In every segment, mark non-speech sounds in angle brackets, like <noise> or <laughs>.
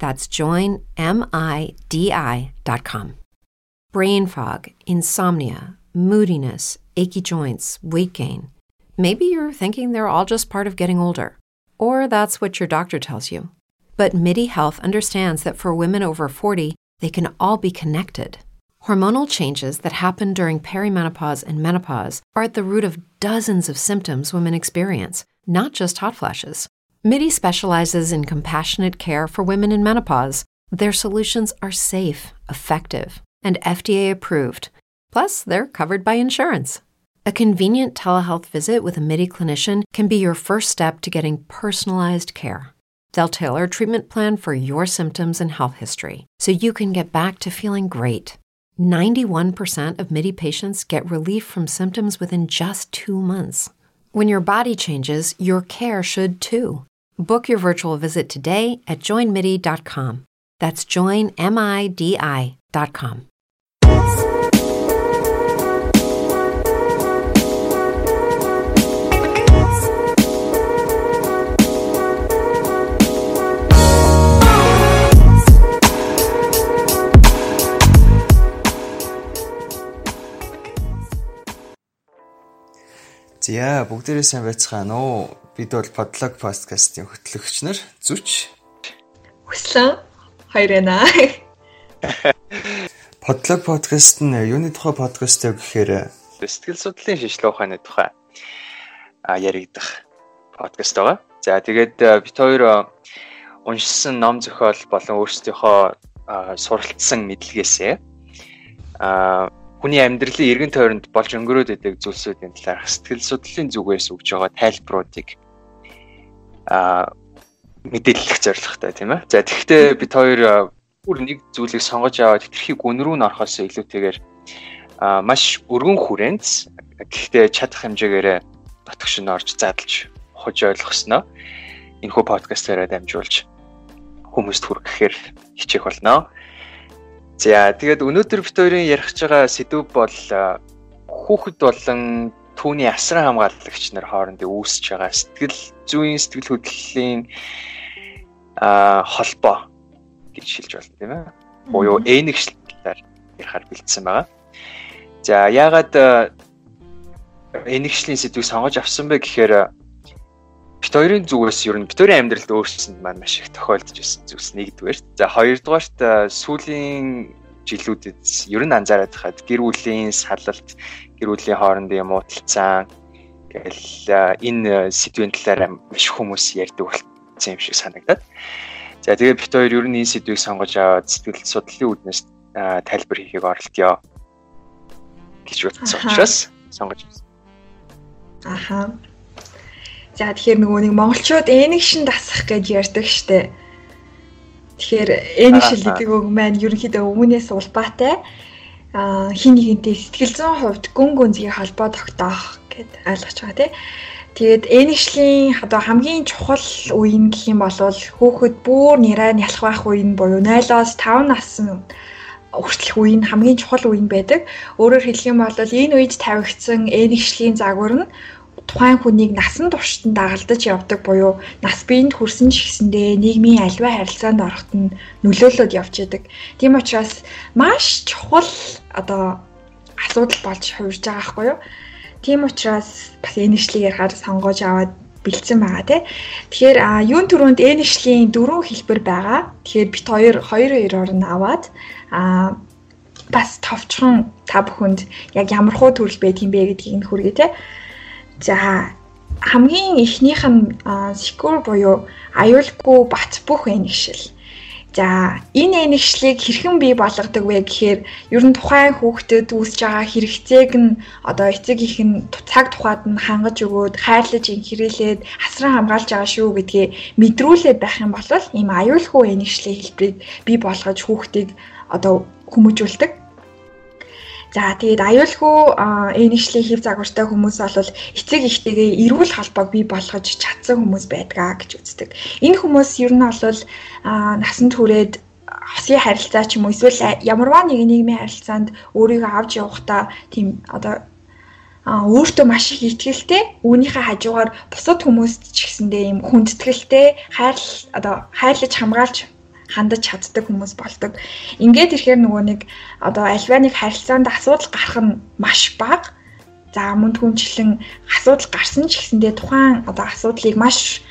That's joinmidi.com. Brain fog, insomnia, moodiness, achy joints, weight gain. Maybe you're thinking they're all just part of getting older, or that's what your doctor tells you. But MIDI Health understands that for women over 40, they can all be connected. Hormonal changes that happen during perimenopause and menopause are at the root of dozens of symptoms women experience, not just hot flashes. MIDI specializes in compassionate care for women in menopause. Their solutions are safe, effective, and FDA approved. Plus, they're covered by insurance. A convenient telehealth visit with a MIDI clinician can be your first step to getting personalized care. They'll tailor a treatment plan for your symptoms and health history so you can get back to feeling great. 91% of MIDI patients get relief from symptoms within just two months. When your body changes, your care should too. Book your virtual visit today at joinmidi.com. That's joinmidi.com. За бүгдээрээ сайн байцгаана уу? Бид бол Podlog podcast-ийн хөтлөгч нар зүч Хүслэн хоёр байна. <laughs> Podlog podcast нь юуны тухай podcast вэ гэхээр сэтгэл судлалын шинжилгээ ухааны тухай а яригдах подкаст байгаа. За тэгээд бид хоёр уншсан ном зохиол болон өөрсдийнхөө суралцсан мэдлэгээсээ а хүний амьдралын эргэн тойронд болж өнгөрөөд идэг зүйлсүүдийн талаар сэтгэл судлалын зүгээс өгж байгаа тайлбаруудыг а мэдээлэх зорилготой тийм ээ. За тэгэхдээ бид хоёр бүр нэг зүйлийг сонгож аваад хэтэрхий гүн рүү н орохоос илүүтэйгээр а маш өргөн хүрээнд гэхдээ чадах хэмжээгээр дотгош нь орж задлж хож ойлгосноо энэхүү подкастаараа дамжуулж хүмүүст хүрэхээр хичээх болно. За тэгээд өнөөдөр бид хоёрын ярих байгаа сэдв бол хүүхэд болон түүний асран хамгаалагч нар хоорондын үүсэж байгаа сэтгэл зүйн сэтгэл хөдлөлийн а холбоо гэж шилж болно тийм ээ. Буюу энэгшлэлээр ярихаар бэлдсэн байгаа. За яагаад энэгшлийн сэдвийг сонгож авсан бэ гэхээр бит хоёрын зүгээс ер нь бит хоёрын амьдралд өөрчлөлт маань маш их тохиолдож байсан зүйлс нэгдүгээр. За хоёрдугаарт сүүлийн жилүүдэд ер нь анзаараад хаад гэр бүлийн салалт, гэр бүлийн хоорондын муудалцаа гэл энэ сэдвийн талаар маш хүмүүс ярьдаг болсон юм шиг санагдаад. За тэгээд бит хоёр ер нь энэ сэдвийг сонгож аваад сэтгэл судлалын үүднээс тайлбар хийхийг оролдъё гэж бодсон учраас сонгож авсан. Аха. За тэгэхээр нөгөө нэг монголчууд энэгшин дасах гэж ярьдаг штэ. Тэгэхээр энэгшил гэдэг үг маань ерөнхийдөө өмнөөс улбаатай хин нэгэнтэй сэтгэл зүйн хувьд гүн гүнзгий холбоо тогтоох гэд ойлгож байгаа тий. Тэгээд энэгшлийн одоо хамгийн чухал үе нь гэх юм бол хөөхөд бүр нэраа нялх байх үе нь буюу 0-оос 5 насны хүртэлх үе нь хамгийн чухал үе нь байдаг. Өөрөөр хэлэх юм бол энэ үед тавигдсан энэгшлийн загвар нь тухайн хүнийг насан туршид нь дагалдаж явдаг буюу нас биеинд хүрсэн ч гэсэндээ нийгмийн аливаа харилцаанд ороход нь нөлөөлөд явж идэг. Тийм учраас маш чухал одоо асуудал болж хувирж байгаа байхгүй юу? Тийм учраас бас энэшлийг ярихаар сонгож аваад бэлдсэн байгаа тий. Тэгэхээр а юун төрөнд энэшлийн дөрвөн хэлбэр байгаа. Тэгэхээр бит хоёр хоёр хоёроор нь аваад а бас товчхон та бүхэнд яг ямар хуу төрөл байдаг юм бэ гэдгийг нь хүргэе те. За хамгийн эхнийх нь secure буюу аюулгүй бат бүх энэгшил. За энэ энэгшлийг хэрхэн бий болгодог вэ гэхээр ер нь тухайн хүүхдэд үүсэж байгаа хэрэгцээг нь одоо эцэг их нь цаг тухайд нь хангаж өгөөд хайрлаж инхрээлээд асран хамгаалж байгаа шүү гэдгээ мэдрүүлээд байх юм бол ийм аюулгүй энэгшлийн хэлбэрийг бий болгож хүүхдийг одоо хүмүүжүүлдэг. За тэгээд аюулгүй энэшлийг хэв загвартай хүмүүс бол эцэг ихтэйгээ эрүүл холбоог бий болгож чадсан хүмүүс байдгаа гэж үздэг. Энэ хүмүүс ер нь бол насанд хүрээд хосын харилцаа ч юм уу эсвэл ямарваа нэг нийгмийн харилцаанд өөрийгөө авч явахдаа тийм одоо а өөртөө маш их ихтгэлтэй үүнийхээ хажуугаар бусад хүмүүст ч гэсэндээ юм хүндэтгэлтэй хайр одоо хайрлаж хамгаалж хандаж чаддаг хүмүүс болдог. Ингээд ирэхээр нөгөө нэг одоо альва нэг харилцаанд асуудал гарах нь маш бага. За мөн түнчлэн асуудал гарсан ч гэсэндээ тухайн одоо асуудлыг маш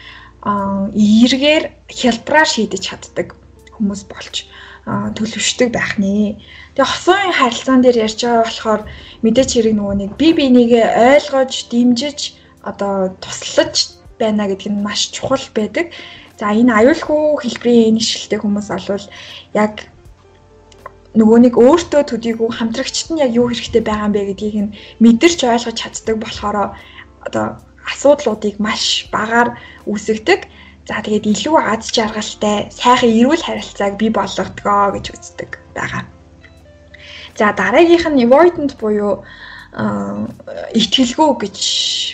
эргээр хялбараар шийдэж чаддаг хүмүүс болж төлөвшдөг байх нэ. Тэгээ хосон харилцаан дээр ярьж байгаа болохоор мэдээч хэрэг нөгөө нэг би бинийгээ ойлгож, дэмжиж одоо туслаж байна гэдэг нь маш чухал байдаг. За энэ аюулгүй хэлбэрийн энэшилтэй хүмүүс олвол яг нөгөө нэг өөртөө төдийгүй хамтрагчт нь яг юу хэрэгтэй байгаа юм бэ гэдгийг нь мэдэрч ойлгож чаддаг болохоор одоо асуудлуудыг маш багаар үүсгдэг. За тэгээд илүү аз жаргалтай, сайхан эрүүл харилцааг бий болгодгоо гэж үздэг байгаа. За дараагийнх нь avoidant буюу итгэлгүй гэж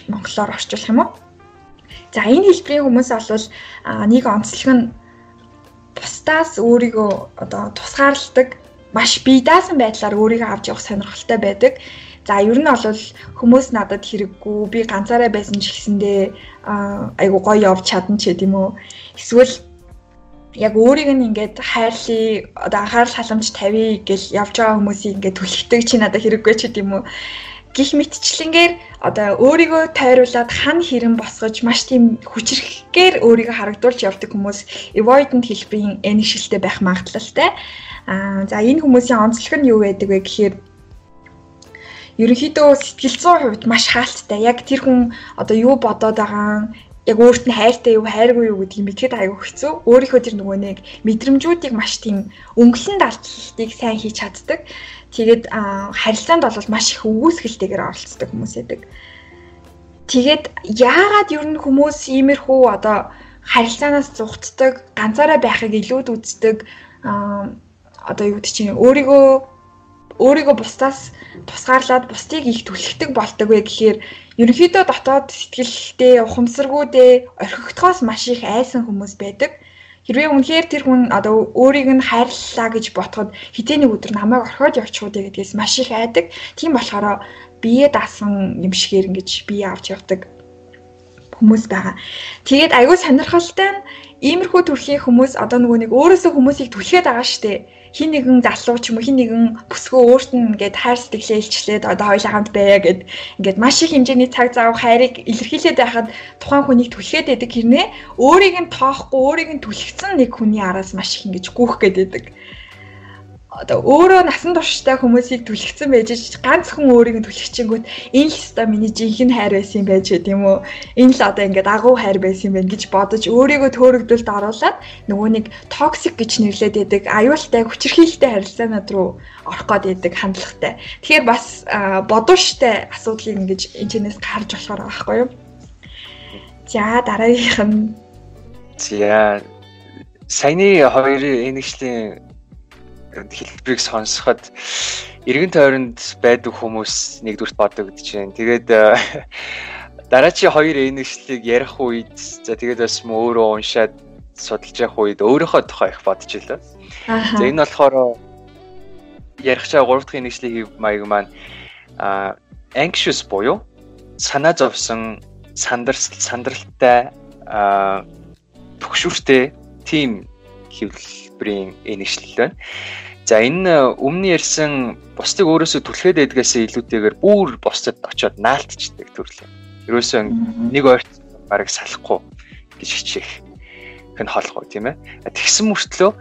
монголоор орчуулах юм уу? За энэ хэлбэрийн хүмүүс бол нэг онцлог нь бусдаас өөрийгөө одоо тусгаарладаг маш бие даасан байдлаар өөрийгөө авч явах сонирхолтой байдаг. За ер нь бол хүмүүс надад хэрэггүй би ганцаараа байсан ч гэсэндээ айгу гоё явж чадна ч гэдэм үү. Эсвэл яг өөрийг нь ингээд хайрлаа одоо анхаарал халамж тавья гэж явж байгаа хүмүүсийг ингээд түлхдэг чи надад хэрэггүй ч гэдэм үү гих мэтчлэнгээр одоо өөрийгөө тойруулаад хан хэрэн босгож маш тийм хүчрэхээр өөрийгөө харагдуулж явдаг хүмүүс avoidant хэлбэрийн энэшилтэй байх магадлалтай. Аа за энэ хүмүүсийн онцлог нь юу байдаг вэ гэхээр ерөнхийдөө сэтгэл зүйн хувьд маш хаалттай. Яг тэр хүн одоо юу бодоод байгаа яг өөрт нь хайртай юу хайргүй юу гэдгийг мэдхэд аягүй хэцүү. Өөрийнхөө тэр нөгөө нэг мэдрэмжүүдийг маш тийм өнгөлн далдлтыг сайн хийж чаддаг. Тэгээд харилцаанд бол маш их өгөөсгөлтэйгээр оролцдог хүмүүс байдаг. Тэгээд яагаад ер нь хүмүүс иймэрхүү одоо харилцаанаас зугтдаг, ганцаараа байхыг илүүд үздэг одоо юу гэдэг чинь өөрийгөө өөрийгөө бусдаас тусгаарлаад бусдыг их түлхдэг болдог вэ гэхээр ерөнхийдөө дотоод сэтгэлтэй, ухамсаргүйдээ орхигдохоос маш их айсан хүмүүс байдаг. Хэрвээ үнэхээр тэр хүн одоо өөрийг нь хайрлаа гэж ботход хизээний өдөр намайг орхиод явчихууд гэдгээс маш их айдаг. Тийм болохоор бие даасан юм шигээр ингэж бие авч явдаг хүмүүс байгаа. Тэгээд аюул сонирхолтой нь иймэрхүү төрлийн хүмүүс одоо нөгөө нэг өөрөөсөө хүмүүсийг түлхээд байгаа шүү дээ хин нэгэн залуу ч юм уу хин нэгэн бүсгөө өөрт нь ингээд хайр сэтгэлээ илчлээд одоо хоёулаа хамт байя гэд ингээд маш их хэмжээний цаг зав хайрыг илэрхийлээд байхад тухайн хүнийг түлхээд байдаг хэрнээ өөрийг нь тоохгүй өөрийг нь түлхсэн нэг хүний араас маш их ингэж гүөх гээд байдаг одоо өөрөө насан турштай хүмүүсийг түлхсэн байж ганц хүн өөрийг нь түлхчихэнгүүт энэ л өстой миний жинхэнэ хайр байсан юм байж гэдэг юм уу? Энэ л одоо ингээд агуу хайр байсан юм байна гэж бодож өөрийгөө төөрөгдөлд оруулаад нөгөө нэг токсик гэж нэрлээд байдаг аюултай хүчирхийлэлтэй харилцаанууд руу орох гээд байдаг хандлагатай. Тэгэхээр бас бодууштай асуудлыг ингэж энэчнээс гарч болохоор байгаа байхгүй юу? За дараагийнх нь. За саяны хоёрын энэчлийн хэлбэрийг сонсоход эргэн тойронд байдаг хүмүүс нэгдүгürt бодогдож байна. Тэгээд э, <laughs> дараачийн хоёр энэшлийг ярих үед за тэгээд бас өөрөө уншаад судалж явах үед өөрийнхөө тухай их бодож илээ. За энэ болохоор ярих чаа гурав дахь энэшлийн хэв маяг маань а anxious буюу санаа зовсон сандарсал сандралтай а төгшүүртэй тим хэвлэлбэрийн энэшлэл байна. За энэ э, өмнө ярьсан бусдыг өөрөөсөө түлхээд байдгаас илүүтэйгээр бүр бусдад очиод наалтчдаг төрлөө. Ерөөсөө нэг ойрт бараг салахгүй гэж хичээх хэн холгоо тийм ээ. Тэгсэн мөртлөө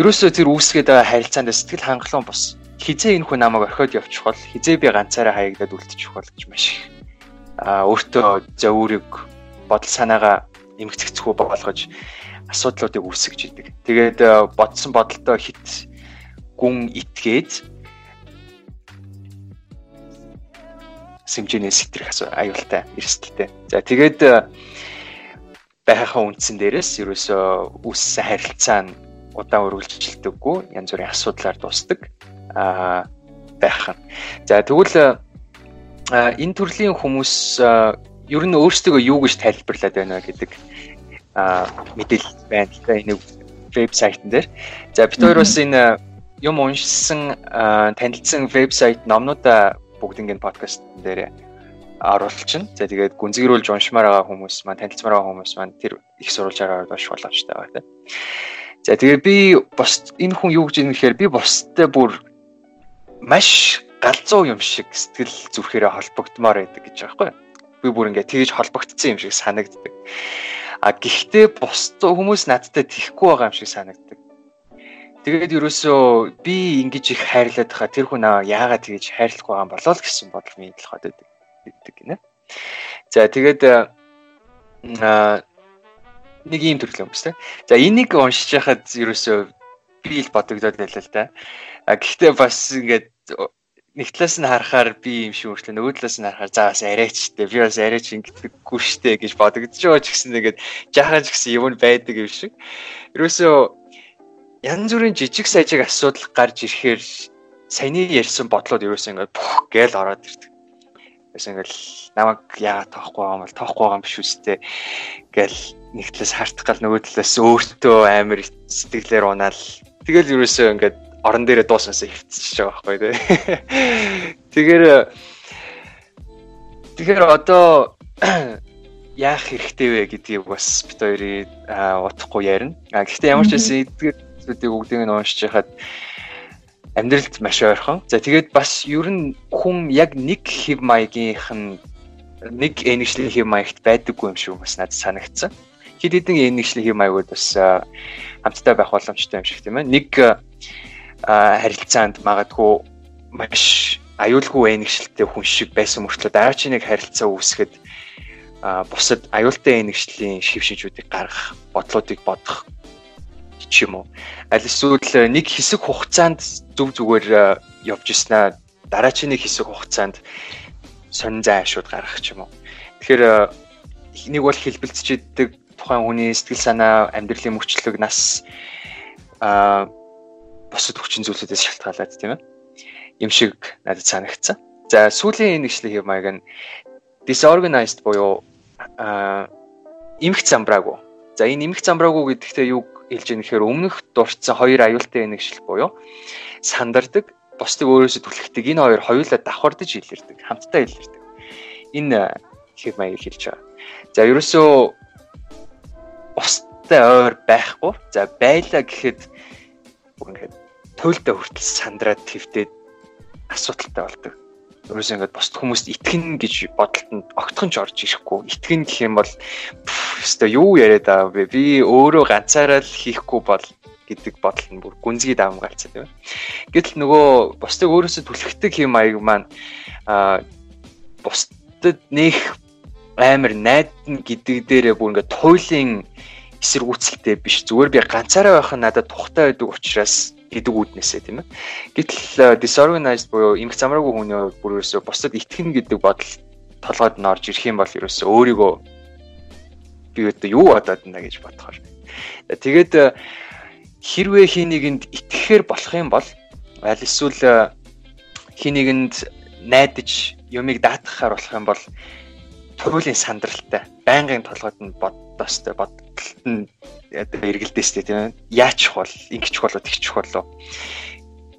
ерөөсөө тэр үүсгээд байгаа харилцаанд сэтгэл хангалуун бос хизээ энэ хүн намайг орхиод явчих бол хизээ би ганцаараа хаягдаад үлдчих бол гэж маш их а өөртөө за өөрийг бодол санаагаа эмгцэгцэхүү болгож асуудлуудыг үүсгэж идэг. Тэгээд бодсон бодолтой хит гүн итгээд сэмжээнээ сэтрэх аюултай эрсдэлтэй. За тэгээд байхаа үндсэн дээрээс ерөөсөө үссэн харилцаа нь удаан үргэлжилдэггүй янз бүрийн асуудлаар дуусдаг а байх нь. За тэгвэл энэ төрлийн хүмүүс ер нь өөрсдөө юу гэж тайлбарлаад байна гэдэг мэдээлэл байна энэ вебсайтн дээр. За бид хоёр бас энэ юм уншсан танилцсан вебсайт номнуудаа бүгднийг подкаст дээр оруулчихна. За тэгээд гүнзгийрүүлж уншмаар байгаа хүмүүс маань танилцмаар байгаа хүмүүс маань тэр их сурвалжаар орж унших боломжтой байгаа тийм. За тэгээд би бос энэ хүн юу гэж юм гэхээр би бостой бүр маш галзуу юм шиг сэтгэл зүрхээрээ холбогдмоор байдаг гэж байгаа байхгүй. Би бүр ингээд тэгж холбогдсон юм шиг санагддаг. А гэхдээ бус хүмүүс надтай тихгүй байгаа юм шиг санагддаг. Тэгээд ерөөсөө би ингэж их хайрлаад хаа тэр хүн яагаад тэгж хайрлахгүй байгаа юм болоо л гэсэн бодол минь толгойд гэдэг гинэ. За тэгээд а нэг юм төрлөө юмс тэ. За энийг уншиж байхад ерөөсөө би л бодогдоод байлаа л да. А гэхдээ бас ингээд нэг талаас нь харахаар би юм шиг өөрчлөө нөгөө талаас нь харахаар за бас арайч штэ би бас арайч ингэдэггүй штэ гэж бодогдож байгаа ч гэсэн нэгэд жаахан ч гэсэн юм байдаг юм шиг. Ерөөсөө янз бүрийн жижиг сажиг асуудал гарч ирэхээр саяны ярьсан бодлоод ерөөсөө ингээд бүх гээл ороод ирдэг. Ерөөсөө ингээд намайг яагаад тоохгүй байгаа юм бол тоохгүй байгаа юм биш үстэй гээл нэг талаас хартах гал нөгөө талаас өөртөө амар сэтгэлээр унаал тэгэл ерөөсөө ингээд орон дээрээ дууснаасаа хөвцөж байгаа байхгүй тий. <laughs> Тэгэхээр тэгэхээр одоо яах хэрэгтэй вэ гэдгийг бас бид хоёрыг утахгүй ярина. А гэхдээ ямар ч байсан эдгээр зүйлүүдийг бүгдийг нь уншиж хахад амьдралд маш ойрхон. За тэгээд бас ер нь хүн яг нэг хэв маягийнх нь нэг энэглэлийн хэв маягт байдаггүй юм шиг бас надад санагдсан. Хэд хэдэн энэглэлийн хэв маягууд бас хамтдаа байх боломжтой юм шиг тийм ээ. Нэг харилцаанд магадгүй маш аюулгүй энэгшилтэй хүн шиг байсан мөртлөө дараагийн нэг харилцаа үүсгэхэд бусад аюултай энэгшлийн шившинчүүдийг гаргах, бодлоодыг бодох ч юм уу. Аль эсвэл нэг хэсэг хугацаанд зүг зүгээр явж ирснаа дараагийн нэг хэсэг хугацаанд сонин зай ашууд гаргах ч юм уу. Тэгэхээр нэг бол хэлбэлцчихдээ тухайн хүний сэтгэл санаа, амьдралын мөчлөг, нас аа бусад хүчин зүйлүүдээс шалтгаалаад тийм ээ. Им шиг надад санагдсан. За сүүлийн нэгжлийн хэв маяг нь disorganized буюу а эмх замбраагүй. За энэ эмх замбраагүй гэдэгтээ юу хэлж ийм гэхээр өмнөх дурдсан хоёр аюултай нэгжил буюу сандардаг, бусдыг өөрөөсөө түлхдэг. Энэ хоёр хоёулаа давхардж илэрдэг, хамтдаа илэрдэг. Энэ хэв маяг хэлж байгаа. За ерөөсөө бусдтай ойр байхгүй. За байлаа гэхэд бүр ингээд туйлдаа хүртэл сандраад твтээд асуудалтай болдог. Өөрөөсөө ингээд босд хүмүүст итгэн гэж бодолтод огтхон ч орж ирэхгүй. Итгэн гэх юм бол өстой юу яриад аа бэ? Би өөрөө ганцаараа л хийхгүй бол гэдэг бодол нь бүр гүнзгий давам галцсан тийм. Гэтэл нөгөө бусдыг өөрөөсөө түлхдэг юм аяг маань аа бусдад нэх амар найдна гэдэг дээрээ бүр ингээд туйлын эсэргүүцэлтэй биш. Зүгээр би ганцаараа байх нь надад тухтай байдаг учраас гэдэг үүднээсээ тийм ээ. Гэтэл disorganized буюу эмх замраагүй хүний хувьд бүр ерөөсөө бусдад итгэн гэдэг бодол толгойд нь орж ирэх юм бол ерөөсөө өөрийгөө би одоо юу бодоод байна гэж бодохоор. Тэгээд хэрвээ хин нэгэнд итгэхээр болох юм бол аль эсвэл хин нэгэнд найдаж юмыг даатгахаар болох юм бол туйлын сандралтай байнгын толгойд нь боддоостой бодолт нь одоо эргэлдээстэй тийм яачих бол ингэчих болоо тэгчих болоо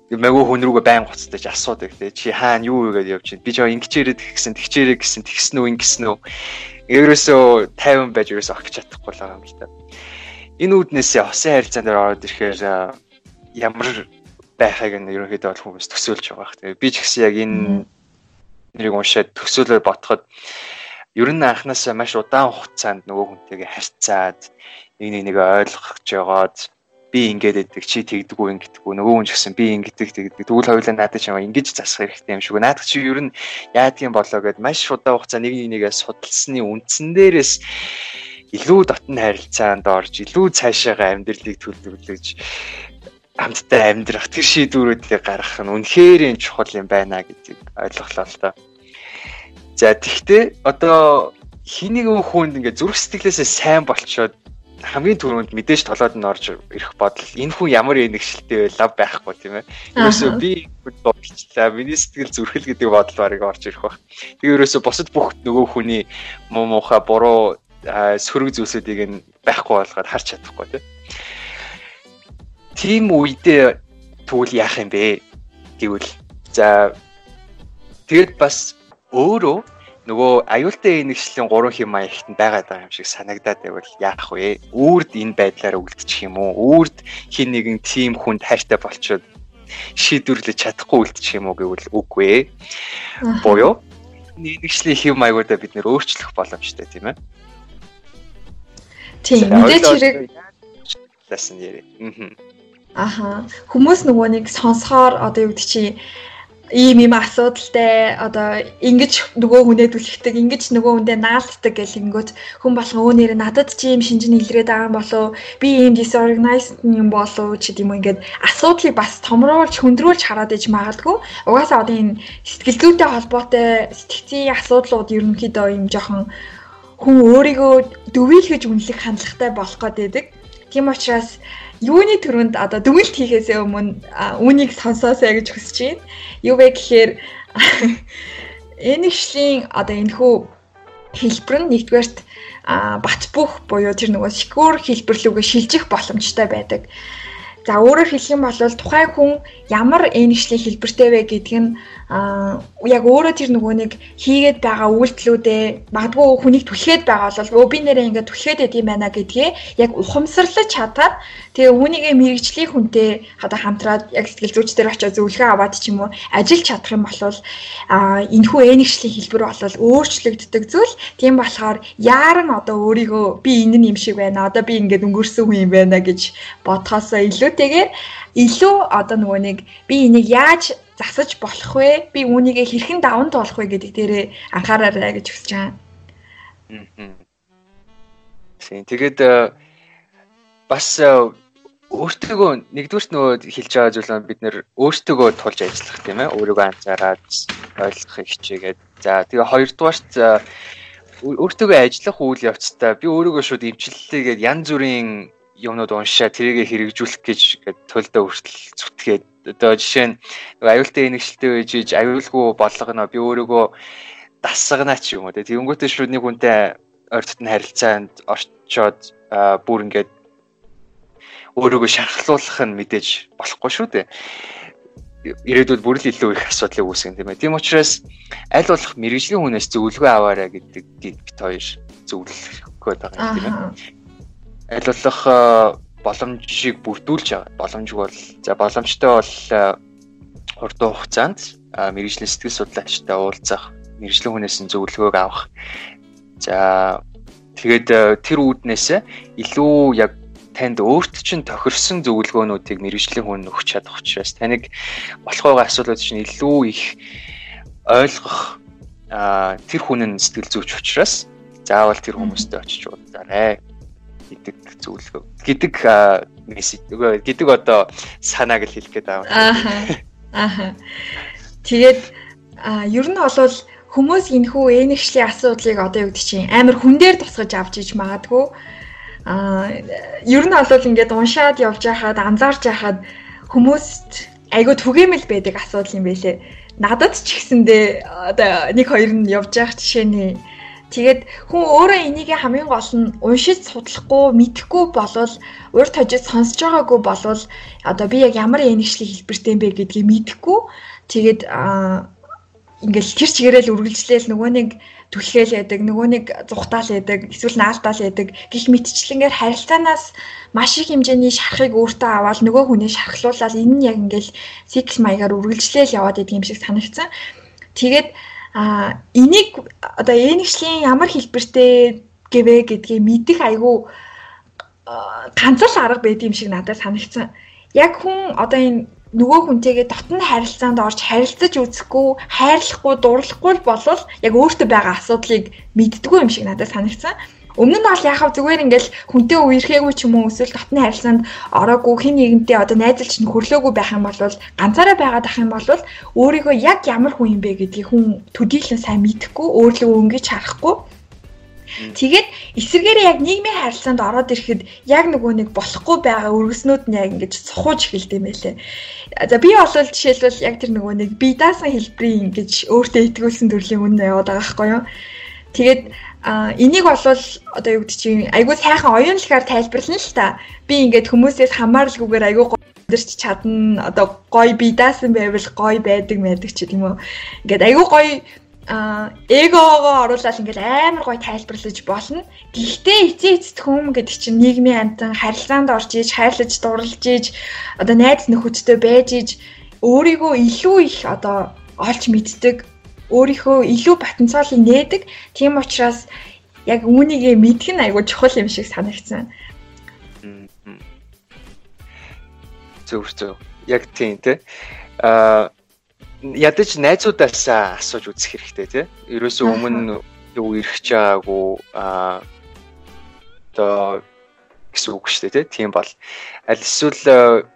мэгөө хүн рүүгээ байн гоцтойж асуудаг тий чи хаана юу вэ гэдээ явж чинь би жоо ингэчээрээ тэгсэн тэгчээрээ гэсэн тэгсэн үү ингэсэн үү. Ерөөсөө 50 байж ерөөсөө огч чадахгүй л байгаа юм л та. Энэ үүднээсээ хосын харилцаан дээр ороод ирэхээр ямар байхыг нь ерөнхийдөө бол хүмүүс төсөөлж байгаа. Тэгээ би ч гэсэн яг энэ нэрийг уншаад төсөөлөөр ботход ер нь анханасаа маш удаан хугацаанд нөгөө хүнтэйгээ харьцаад нэг нэг нэг ойлгох жагаад би ингээд өгдөг чи тэгдэггүй ингэдэггүй нөгөө хүн ч гэсэн би ингэдэг тэгдэг тэгвэл хоёулаа надад чамаа ингэж засах хэрэгтэй юм шиг наад чи ер нь яадгийн болоо гэд маш удаан хугацаа нэг нэгээс судалсны үндсэн дээрээс илүү дотн харилцаанд орж илүү цаашаага амьдралыг төлөвлөж хамтдаа амьдрах тэр шийдвэрүүдийг гаргах нь үнэхээр чухал юм байна гэдгийг ойлголоо л доо. За тэгвэл одоо хий нэгэн хүнд ингээ зүрх сэтгэлээсээ сайн болчоод хамгийн түрүүнд мэдээж толоод нь орж ирэх бодол энэ хүн ямар энэгшилтэй байлаа байхгүй тийм ээ. Ерөөсөө би бодчихлаа. Миний сэтгэл зүрхэл гэдэг бодол барыг орж ирэх баг. Тэгээ ерөөсөө босод бүх нөгөө хүний муу муухай буруу сөрөг зүйлсүүдийг нь байхгүй болгоод харч чадахгүй тийм. Тийм үедээ тэгвэл яах юм бэ? Гэвэл за тэгэд бас өөрөө нөгөө аюултай нэгшлийн 3 хэм маягт байгаад байгаа юм шиг санагдаад байвал яах вэ? Үрд энэ байдлаар үлдчих юм уу? Үрд хин нэгэн тим хүнд хайртай болчиход шийдвэрлэж чадахгүй үлдчих юм уу гэвэл үгүй ээ. Боёо нэгшлийн хэм маягуудаа бид нэр өөрчлөх боломжтой тийм ээ. Тийм мэдээч хэрэг ласан яри. Аха. Хүмүүс нөгөө нэг сонсохоор одоо юу гэдэг чи ийм ийм асуудалтай одоо ингэж нөгөө хүнээ түлхдэг ингэж нөгөө хүндээ наалтдаг гэл ингэнгүүт хүн болгон өө нэр надад чи ийм шинжин илрээд байгаа болов би ийм disorganized юм болов ч гэдэм юм ингээд асуудлыг бас томруулж хөндрүүлж хараад иж магадгүй угаасаа одоо энэ сэтгэл зүйтэй холбоотой сэтгцийн асуудлууд ерөнхийдөө ийм жоохон хүн өөрийгөө дөвийлгэж үнэлэх хандлагатай болох гэдэг. Тийм учраас юуны төрөнд одоо дүгнэлт хийхээсээ өмнө үүнийг сонсоосэй гэж хүсэж байна. Юу вэ гэхээр <laughs> энэгшлийн одоо энэхүү хэлбэр нь нэгдүгээрт бац бүх буюу тэр нөгөө секур хэлбэрлүүгээ шилжих боломжтой байдаг. За өөрөөр хэлэх юм бол тухайн хүн ямар энэшлийн хэлбэртэй вэ гэдг нь яг өөрөө тэр нөгөө нэг хийгээд байгаа үйлдэлүүдээ магадгүй хүнийг түлхээд байгаа бол өө би нэрээ ингээд түлхээд байд юм байна гэдгээ яг ухамсарлаж чадаад тэгээ үүнийгээ мэрэгжлийн хүнтэй одоо хамтраад яг сэтгэл зүйчдэр очиод зөвлөгөө аваад ч юм уу ажиллаж чадах юм бол энэхүү энэгшлийн хэлбэр бол өөрчлөгддөг зүйл. Тийм болохоор яаран одоо өөрийгөө би энэ нь юм шиг байна. Одоо би ингээд өнгөрсөн хүн юм байна гэж бодхоосоо илүүтэйгээр илүү одоо нөгөө нэг би энийг яаж засаж болох вэ? Би үүнийгээ хэрхэн даван туулах вэ гэдэг дээрээ анхаараарай гэж хүсэж байна. Тийм. Тэгээд э, бас э, өөртөөгөө нэгдүгürt нөгөө хэлж байгаа зүйл нь бид нэр өөртөөгөө тулж ажиллах тийм ээ. Өөрийгөө анзаараад ойлгохыг хичээгээд. За тэгээ хоёрдугаарт э, өөртөөгөө ажиллах үйл явцтай би өөрийгөө шууд имчиллээгээд янз бүрийн юмнууд уншаа тэрийгэ хэрэгжүүлэх гэж гээд төлдөө хүртэл зүтгээд одоо жишээ нь аюултай нэгшилтэй байж иж аюулгүй болгоно би өөрийгөө дасгана ч юм уу тэгэнгүүтээ шууд нэг хүнтэй ойртот нь харилцаанд орчоод бүр ингээд өөрийгөө шархлуулах нь мэдээж болохгүй шүү дээ ирээдүйд бүр л илүү их асуудлыг үүсгэн тийм ээ. Тийм учраас аль болох мэрэгжлийн хүнээс зөвлөгөө аваарай гэдэг бит хоёр зөвлөх гээд байгаа юм тийм ээ. Аль болох боломжийг бүрдүүлж байгаа. Боломжгүй бол за боломжтой бол хурдан хугацаанд мэрэгжлийн сэтгэл судлаачтай уулзах, мэрэгжлийн хүнээс нь зөвлөгөөг авах. За тэгээд тэр үүднээс илүү яг танд өөрт чинь тохирсон зөвлөгөөнүүдийг мэрэгжлийн хүн өгч чадах учраас таныг болох байгаа асуудлууд чинь илүү их ойлгох тэр хүн нь сэтгэл зүйч учраас заавал тэр хүмүүстэй очиж уулзаарай гэдэг зөвлөгөө гэдэг мессеж нөгөө гэдэг одоо санааг л хэлэх гээд байгаа. Аа. Тэгээд ер нь бол хүмүүс энэхүү энэгшлийн асуудлыг одоо юу гэдэг чинь амар хүн дээр тусгаж авч иж магадгүй. Аа ер нь бол ингээд уншаад явж байхад анзаарч байхад хүмүүст айгүй түгээмэл байдаг асуудал юм байлээ. Надад ч гэсэндээ одоо нэг хоёр нь явж байх жишээний Тэгээд хүн өөрөө энийг хамгийн гол нь уншиж судлахгүй, мэдэхгүй болвол урд хожид сонсож байгаагүй болвол одоо би яг ямар энэчлэг хэлбэртэй юм бэ гэдгийг мэдэхгүй. Тэгээд ингээл тэр чигээрэл үргэлжлээл нөгөө нэг түлхээл яадаг, нөгөө нэг зүхтаал яадаг, эсвэл наалтаал яадаг гих мэтчлэнгээр харилцаанаас маш их хэмжээний шархыг өөртөө аваад нөгөө хүнээ шархлуулаад энэ нь яг ингээл секс маягаар үргэлжлээл яваад байдаг юм шиг санагдсан. Тэгээд А энийг одоо энэгшлийн ямар хэлбэртэй гэвэ гэдгийг мэдэх айгүй ганц л арга байд юм шиг надад санагдсан. Яг хүн одоо энэ нөгөө хүнтэйгээ дотн харилцаанд орж харилцаж үзэхгүй, хайрлахгүй, дурлахгүй болвол яг өөртөө байгаа асуудлыг мэддэггүй юм шиг надад санагдсан. Өмнө нь бол яхав зүгээр ингээл хүнтэй үерхээгүй ч юм уу эсвэл дотны харилцаанд ороогүй хин нэгэнтэй одоо найзалч нь хөрлөөгүй байх юм бол ганцаараа байгаад ах юм бол өөрийгөө яг ямар хүн юм бэ гэдгийг хүн төдийлөн сайн мэдэхгүй, өөрлөгөө өнгөж харахгүй Тэгээд эсвэргээрээ яг нийгмийн харилцаанд ороод ирэхэд яг нөгөө нэг болохгүй байгаа өргөснүүд нь яг ингэж сухууж эхэлдэг юм байлээ. За би бол жишээлбэл яг тэр нөгөө нэг би даасан хэлбэрийн ингэж өөртөө итгүүлсэн төрлийн үнэ яваад байгаа байхгүй юу. Тэгээд энийг бол одоо юу гэдэг чинь айгүй сайхан оюунлахаар тайлбарлана л та. Би ингээд хүмүүсээс хамааралгүйгээр айгүй өдөрч чадна. Одоо гоё би даасан байвал гоё байдаг байдаг ч гэдэм үү. Ингээд айгүй гоё а эгоогоо оруулаад ингээл амар гоё тайлбарлаж болно. Гэхдээ эцээ эцэд хүм гэдэг чинь нийгмийн амтан харилцаанд орж иж, хайрлаж, дурлж иж, одоо найз нөхөдтэй байж иж өөрийгөө илүү их одоо олж мэддэг, өөрийнхөө илүү потенциалыг нээдэг. Тийм учраас яг үүнийгээ мэдэх нь айгүй чухал юм шиг санагдсан. Зөв зөв. Яг тийм те. Аа ядаж найзуудаас асууж үзэх хэрэгтэй тий. Ерөөсөө өмнө юу ирэх ч байгаагүй а одоо гэсэн үг шүү дээ тий. Тийм бол аль эсвэл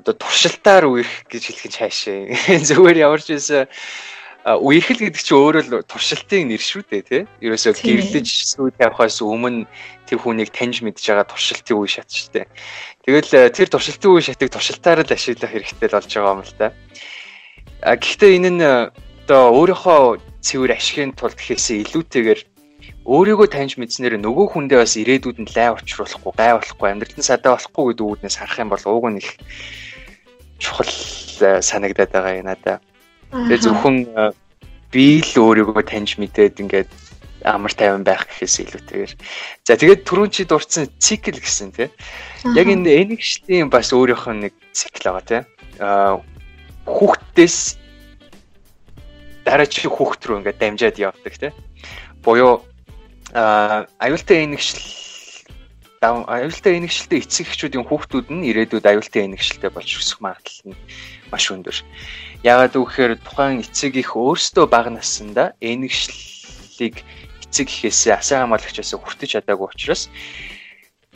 одоо туршилтаар үерх гэж хэлэх нь цаашаа. <laughs> Зүгээр ямар ч байсан үерхэл гэдэг чинь өөрөө л туршилтын нэр шүү дээ тий. Ерөөсөө гэрлэж сүйд явахаас өмнө тэр хүнийг таньж мэдж байгаа туршилтын үе шат шүү дээ. Тэгэл тэр туршилтын үе шатыг туршилтаар л ашиглах хэрэгтэй л болж байгаа юм л та. А гэхдээ энэ нь одоо өөрийнхөө цэвэр ашигын тулд гэхээсээ илүүтэйгээр өөрийгөө таньж мэдснээр нөгөө хүндээ бас ирээдүйд нь лай учруулахгүй, гай болохгүй, амьдралд нь садаа болохгүй гэдэг үүднээс харах юм бол ууг нь их чухал э, санагдаад байгаа юм надаа. Тэгээ зөвхөн би л өөрийгөө таньж мэдээд ингээд амар тайван байх гэхээс илүүтэйгээр. За тэгээд түрүүн чи дурдсан цикл гэсэн тий. Яг энэ энэгшлийн бас өөрийнх нь нэг цикл байгаа тий. Аа хүүхдээс дараагийн хүүхд рүү ингээд дамжаад явдаг тий. Буюу а аюултай энэгшил аюултай энэгшилтэй эцэг эхчүүдийн хүүхдүүд нь ирээдүйд аюултай энэгшилтэй болж өсөх магадлал нь маш өндөр. Яагаад гэвэл тухайн эцэг их өөрсдөө бага наснда энэгшлийг эцэг ихээсээ асаа хамгаалагчаас хүртэж чадаагүй учраас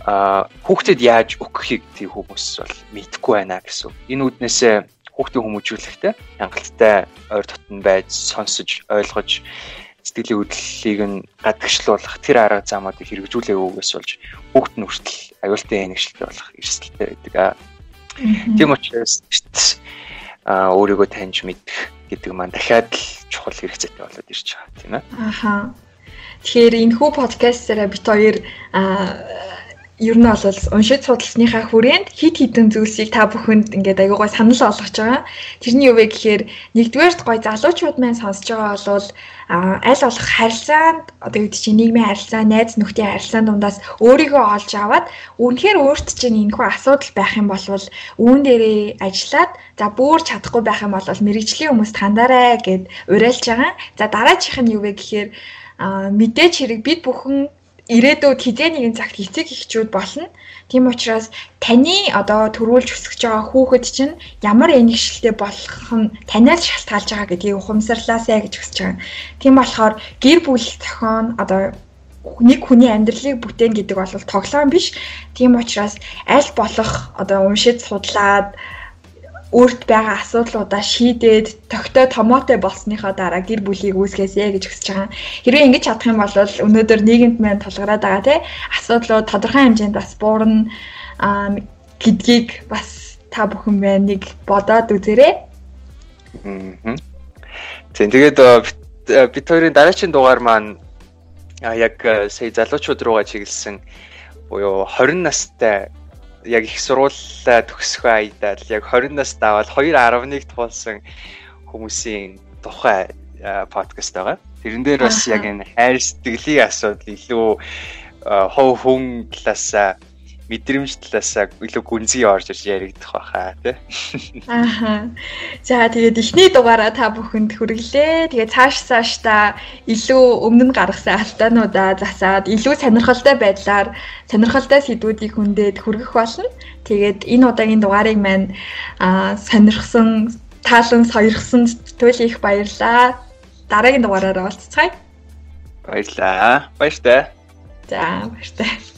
а хүүхдэд яаж өгөхийг тийм хүмүүс бол мэдэхгүй байна гэсэн. Энэ үднээсээ хүүхдийн хүмүүжүүлэхтэй хангалттай ойр дотн байж сонсож ойлгож сэтгэлийн хөдлөлийг нь гадагшлуулах тэр арга замуудыг хэрэгжүүлээгүйгээс болж хүүхд нь хүртэл аюултай энэгшилтэй болох эрсдэлтэй байдаг аа. Тийм учраас а өөрийгөө таньж мэдэх гэдэг маань дахиад л чухал хэрэгцээтэй болоод ирж байгаа тийм ээ. Аха. Тэгэхээр энэ хүү подкастаараа бит хоёр ер нь бол уншиж судалсныхаа хүрээнд хит хитэн зүйлсийг та бүхэнд ингээд аягүй санал болгож байгаа. Тэрний юу вэ гэхээр нэгдүгээрт гой залуучууд маань сонсож байгаа бол аль болох харилцаанд одоо юу чинь нийгмийн харилцаа, найз нөхдийн харилцаан дундаас өөрийгөө олж аваад үнэхээр өөрт чинь энэхүү асуудал байх юм бол үүн дээрээ ажиллаад за бүр чадахгүй байх юм бол мэрэгжлийн хүмүүст хандаарай гэд уриалж байгаа. За дараачих нь юу вэ гэхээр мэдээж хэрэг бид бүхэн ирээдүйд хизээ нэгэн цагт эцэг эхчүүд болно. Тийм учраас таны одоо төрүүлж өсгөж байгаа хүүхэд чинь ямар энэгшилтэй болох нь танаас шалтгаалж байгаа гэдгийг ухамсарлаасай гэж хүсэж байгаа. Тийм болохоор гэр бүл зохион одоо нэг хүний амьдралыг бүтээн гэдэг бол тоглоом биш. Тийм учраас аль болох одоо уншиж судлаад өөрт байгаа асуудлуудаа шийдээд тогтоо томоотой болсныхоо дараа гэр бүлийг үүсгээсэй гэж хүсэж байгаа. Хэрвээ ингэж чадах юм бол өнөөдөр нийгэмд маань тулгараад байгаа тий асуудлууд тодорхой хэмжээнд бас буурна гэдгийг бас та бүхэн байна нэг бодоод үзээрэй. Тийм тэгээд бид хоёрын дараагийн дугаар маань яг сая залуучууд руугаа чиглэсэн буюу 20 настай яг их сургуулаа төгсөх айдаад яг 20 нас даваад 2.1 туулсан хүмүүсийн тухай подкаст байгаа. Тэрэн дээр бас яг энэ хайр сэтгэлийн асуудал илүү хов хүн талаас мэдрэмж талаасаа илүү гүнзгий орж ирж яригдах байхаа тий. Ааха. За тэгээд эхний дугаараа та бүхэнд хүргэлээ. Тэгээд цааш цааш та илүү өмнө гаргасан алтаануудаа засаад илүү сонирхолтой байдлаар сонирхолтой сэдвүүдийг хүндээд хүргэх болно. Тэгээд энэ удаагийн дугаарыг маань аа сонирхсан, таалан сойрхсон туйл их баярлаа. Дараагийн дугаараараа уулзцгаая. Баярлаа. Баяртай. За, баяртай.